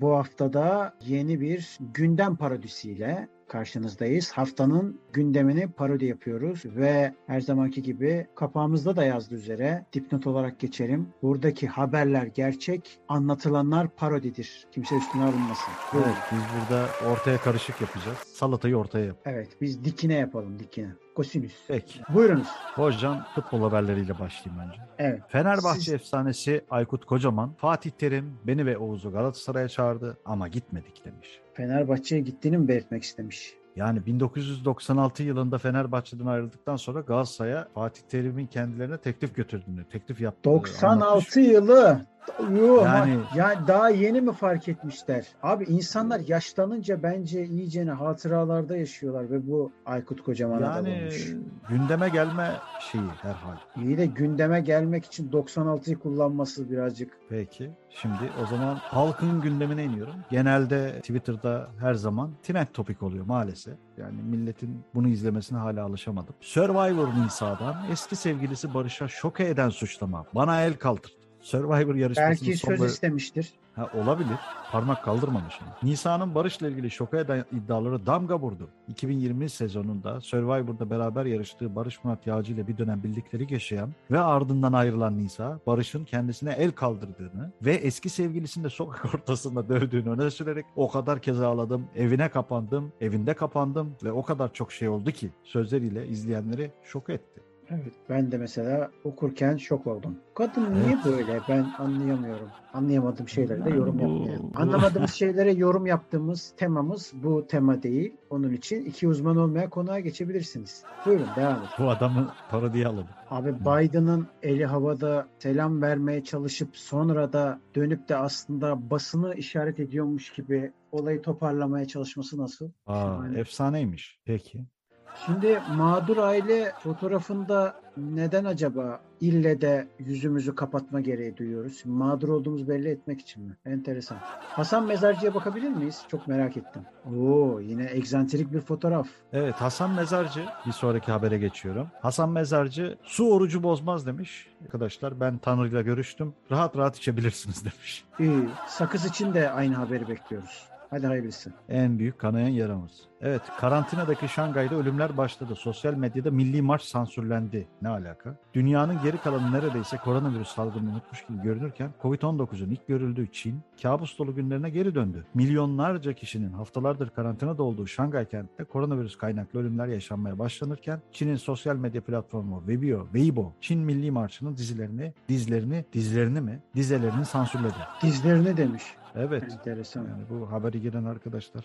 Bu haftada yeni bir gündem parodisiyle karşınızdayız. Haftanın gündemini parodi yapıyoruz ve her zamanki gibi kapağımızda da yazdığı üzere dipnot olarak geçelim. Buradaki haberler gerçek, anlatılanlar parodidir. Kimse üstüne alınmasın. Evet, biz burada ortaya karışık yapacağız. Salatayı ortaya yap. Evet, biz dikine yapalım, dikine. Kosinüs. Peki. Buyurunuz. Hocam futbol haberleriyle başlayayım önce. Evet. Fenerbahçe Siz... efsanesi Aykut Kocaman, Fatih Terim beni ve Oğuz'u Galatasaray'a çağırdı ama gitmedik demiş. Fenerbahçe'ye gittiğini mi belirtmek istemiş? Yani 1996 yılında Fenerbahçe'den ayrıldıktan sonra Galatasaray'a Fatih Terim'in kendilerine teklif götürdüğünü, teklif yaptığını 96 anlatmış. yılı Yo, yani ya daha yeni mi fark etmişler? Abi insanlar yaşlanınca bence iyicene hatıralarda yaşıyorlar ve bu Aykut Kocaman'a yani, olmuş. gündeme gelme şeyi herhal. İyi de gündeme gelmek için 96'yı kullanması birazcık. Peki. Şimdi o zaman halkın gündemine iniyorum. Genelde Twitter'da her zaman trend topik oluyor maalesef. Yani milletin bunu izlemesine hala alışamadım. Survivor Nisa'dan eski sevgilisi Barış'a şoke eden suçlama. Bana el kaldır. Survivor yarışmasının Belki söz sonları... istemiştir. Ha, olabilir. Parmak kaldırmamış. Nisa'nın Barış'la ilgili şoka eden iddiaları damga vurdu. 2020 sezonunda Survivor'da beraber yarıştığı Barış Murat Yağcı ile bir dönem bildikleri yaşayan ve ardından ayrılan Nisa, Barış'ın kendisine el kaldırdığını ve eski sevgilisini de sokak ortasında dövdüğünü öne sürerek o kadar kez ağladım, evine kapandım, evinde kapandım ve o kadar çok şey oldu ki sözleriyle izleyenleri şok etti. Evet ben de mesela okurken şok oldum. Kadın evet. niye böyle ben anlayamıyorum. Anlayamadığım şeylere de yorum yapmıyorum. Anlamadığımız şeylere yorum yaptığımız temamız bu tema değil. Onun için iki uzman olmaya konuğa geçebilirsiniz. Buyurun devam edin. Bu adamı parodiye alalım. Abi Biden'ın eli havada selam vermeye çalışıp sonra da dönüp de aslında basını işaret ediyormuş gibi olayı toparlamaya çalışması nasıl? Aa, efsaneymiş. Peki. Şimdi mağdur aile fotoğrafında neden acaba ille de yüzümüzü kapatma gereği duyuyoruz? Mağdur olduğumuz belli etmek için mi? Enteresan. Hasan Mezarcı'ya bakabilir miyiz? Çok merak ettim. Oo yine egzantrik bir fotoğraf. Evet Hasan Mezarcı bir sonraki habere geçiyorum. Hasan Mezarcı su orucu bozmaz demiş. Arkadaşlar ben Tanrı'yla görüştüm. Rahat rahat içebilirsiniz demiş. İyi. Sakız için de aynı haberi bekliyoruz. Hadi hayırlısı. En büyük kanayan yaramız. Evet karantinadaki Şangay'da ölümler başladı. Sosyal medyada milli marş sansürlendi. Ne alaka? Dünyanın geri kalanı neredeyse koronavirüs salgını unutmuş gibi görünürken Covid-19'un ilk görüldüğü Çin kabus dolu günlerine geri döndü. Milyonlarca kişinin haftalardır karantinada olduğu Şangay kentinde koronavirüs kaynaklı ölümler yaşanmaya başlanırken Çin'in sosyal medya platformu Weibo, Weibo Çin Milli Marşı'nın dizilerini, dizlerini, dizlerini mi? Dizelerini sansürledi. Dizlerini demiş. Evet. Enteresan. Yani bu haberi giren arkadaşlar.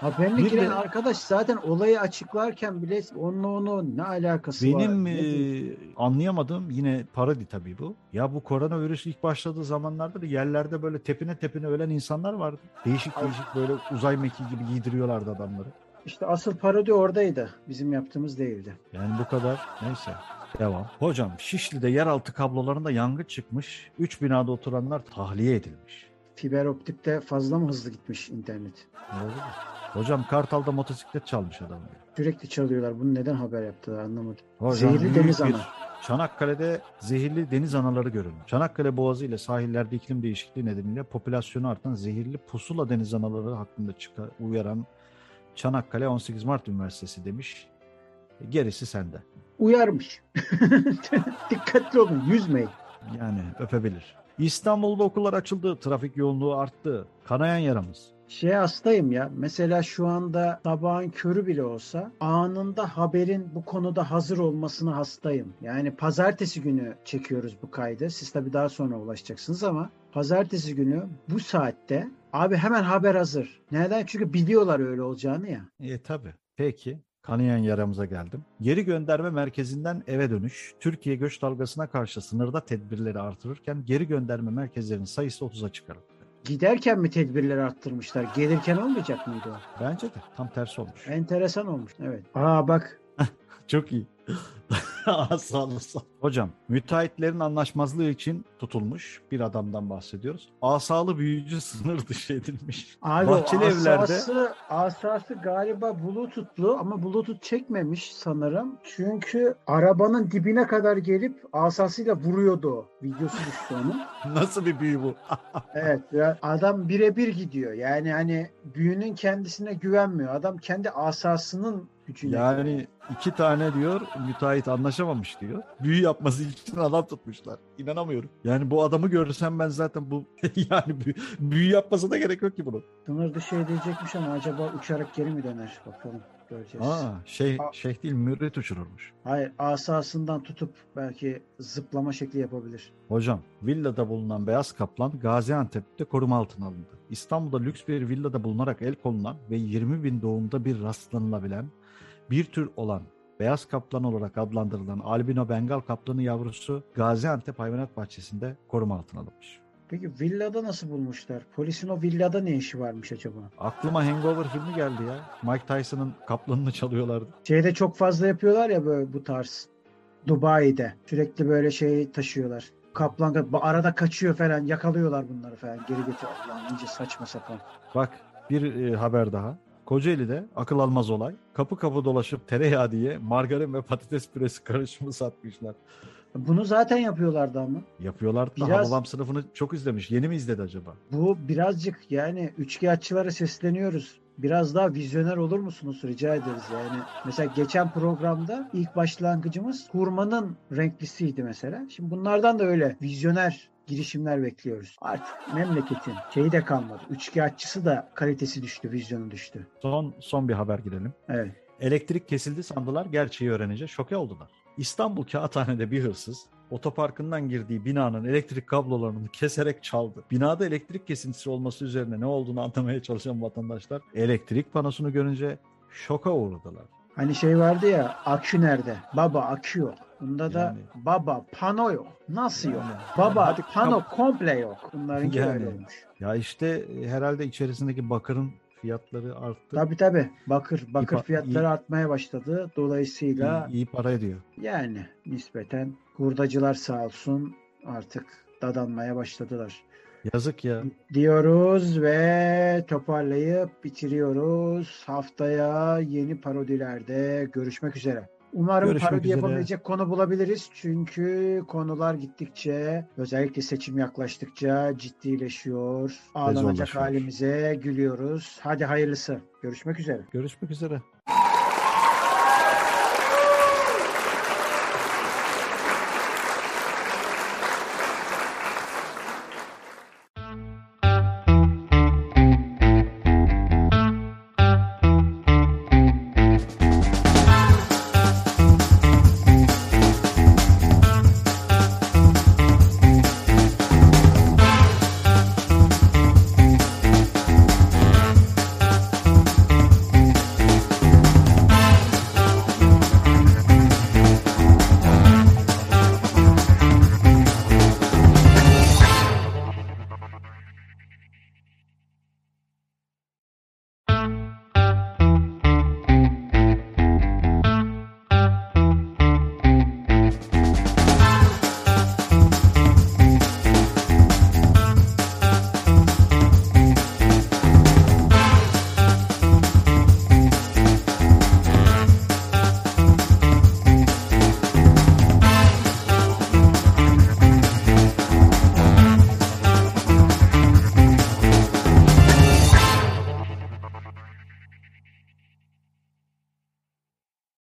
Haberini bir giren de, arkadaş zaten olayı açıklarken bile onunla onu ne alakası benim, var? Benim e, anlayamadığım yine parodi tabii bu. Ya bu koronavirüs ilk başladığı zamanlarda da yerlerde böyle tepine tepine ölen insanlar vardı. Değişik değişik böyle uzay mekiği gibi giydiriyorlardı adamları. İşte asıl parodi oradaydı. Bizim yaptığımız değildi. Yani bu kadar. Neyse. Devam. Hocam Şişli'de yeraltı kablolarında yangın çıkmış. Üç binada oturanlar tahliye edilmiş. Fiber optikte fazla mı hızlı gitmiş internet? Oldu Hocam Kartal'da motosiklet çalmış adam. Sürekli çalıyorlar. Bunu neden haber yaptılar anlamadım. Hocam, zehirli deniz ana. Çanakkale'de zehirli deniz anaları görüldü. Çanakkale Boğazı ile sahillerde iklim değişikliği nedeniyle popülasyonu artan zehirli pusula deniz anaları hakkında çıkar, uyaran Çanakkale 18 Mart Üniversitesi demiş. Gerisi sende. Uyarmış. Dikkatli olun yüzmeyin. Yani öpebilir. İstanbul'da okullar açıldı, trafik yoğunluğu arttı. Kanayan yaramız. Şey hastayım ya. Mesela şu anda sabahın körü bile olsa anında haberin bu konuda hazır olmasına hastayım. Yani pazartesi günü çekiyoruz bu kaydı. Siz tabii daha sonra ulaşacaksınız ama pazartesi günü bu saatte abi hemen haber hazır. Neden? Çünkü biliyorlar öyle olacağını ya. E tabi. Peki. Kanayan yaramıza geldim. Geri gönderme merkezinden eve dönüş. Türkiye göç dalgasına karşı sınırda tedbirleri artırırken geri gönderme merkezlerinin sayısı 30'a çıkarıldı. Giderken mi tedbirleri arttırmışlar? Gelirken olmayacak mıydı o? Bence de tam tersi olmuş. Enteresan olmuş. Evet. Aa bak Çok iyi. sağ olasın. Hocam, müteahhitlerin anlaşmazlığı için tutulmuş bir adamdan bahsediyoruz. Asalı büyücü sınır dışı edilmiş. Abi Bahçeli o evlerde asası, asası galiba bluetoothlu ama bluetooth çekmemiş sanırım. Çünkü arabanın dibine kadar gelip asasıyla vuruyordu. Videosu düştü onun. nasıl bir büyü bu? Evet ya adam birebir gidiyor. Yani hani büyünün kendisine güvenmiyor. Adam kendi asasının gücüne. yani iki tane diyor müteahhit anlaşamamış diyor. Büyü yapması için adam tutmuşlar. İnanamıyorum. Yani bu adamı görürsem ben zaten bu yani büyü, büyü yapması da gerek yok ki bunun. Sınır dışı edecekmiş ama acaba uçarak geri mi döner? Bakalım göreceğiz. Aa, şey Aa. şeyh değil mürit uçururmuş. Hayır asasından tutup belki zıplama şekli yapabilir. Hocam, villada bulunan beyaz kaplan Gaziantep'te koruma altına alındı. İstanbul'da lüks bir villada bulunarak el konulan ve 20 bin doğumda bir rastlanılabilen bir tür olan beyaz kaplan olarak adlandırılan albino bengal kaplanı yavrusu Gaziantep Hayvanat Bahçesi'nde koruma altına alınmış. Peki villada nasıl bulmuşlar? Polisin o villada ne işi varmış acaba? Aklıma Hangover filmi geldi ya. Mike Tyson'ın kaplanını çalıyorlardı. Şeyde çok fazla yapıyorlar ya böyle bu tarz. Dubai'de sürekli böyle şey taşıyorlar. Kaplan ka- arada kaçıyor falan yakalıyorlar bunları falan geri getiriyor. Allah'ım iyice saçma sapan. Bak bir e, haber daha. Kocaeli'de akıl almaz olay. Kapı kapı dolaşıp tereyağı diye margarin ve patates püresi karışımı satmışlar. Bunu zaten yapıyorlardı ama. Yapıyorlar da Biraz- Hababam sınıfını çok izlemiş. Yeni mi izledi acaba? Bu birazcık yani üçkağıtçılara sesleniyoruz. Biraz daha vizyoner olur musunuz rica ederiz yani. Mesela geçen programda ilk başlangıcımız hurmanın renklisiydi mesela. Şimdi bunlardan da öyle vizyoner girişimler bekliyoruz. Artık memleketin şeyi de kalmadı. Üçkağıtçısı da kalitesi düştü, vizyonu düştü. Son son bir haber girelim. Evet. Elektrik kesildi sandılar. Gerçeği öğrenince şoke oldular. İstanbul Kağıthane'de bir hırsız otoparkından girdiği binanın elektrik kablolarını keserek çaldı. Binada elektrik kesintisi olması üzerine ne olduğunu anlamaya çalışan vatandaşlar elektrik panosunu görünce şoka uğradılar. Hani şey vardı ya akü nerede? Baba akü yok. Bunda da Yani. baba pano yok. Nasıl yok? Yani. Baba Hadi pano kap- komple yok. Bunlarınki Yani. öyle olmuş. Ya işte e, herhalde içerisindeki bakırın fiyatları arttı. Tabii tabii. Bakır bakır pa- fiyatları iyi- artmaya başladı. Dolayısıyla İyi, iyi para ediyor. yani nispeten hurdacılar sağ olsun artık dadanmaya başladılar. Yazık ya. Diyoruz ve toparlayıp bitiriyoruz. Haftaya yeni parodilerde görüşmek üzere. Umarım Görüşmek parodi üzere. yapabilecek konu bulabiliriz. Çünkü konular gittikçe özellikle seçim yaklaştıkça ciddileşiyor. Ağlanacak halimize gülüyoruz. Hadi hayırlısı. Görüşmek üzere. Görüşmek üzere.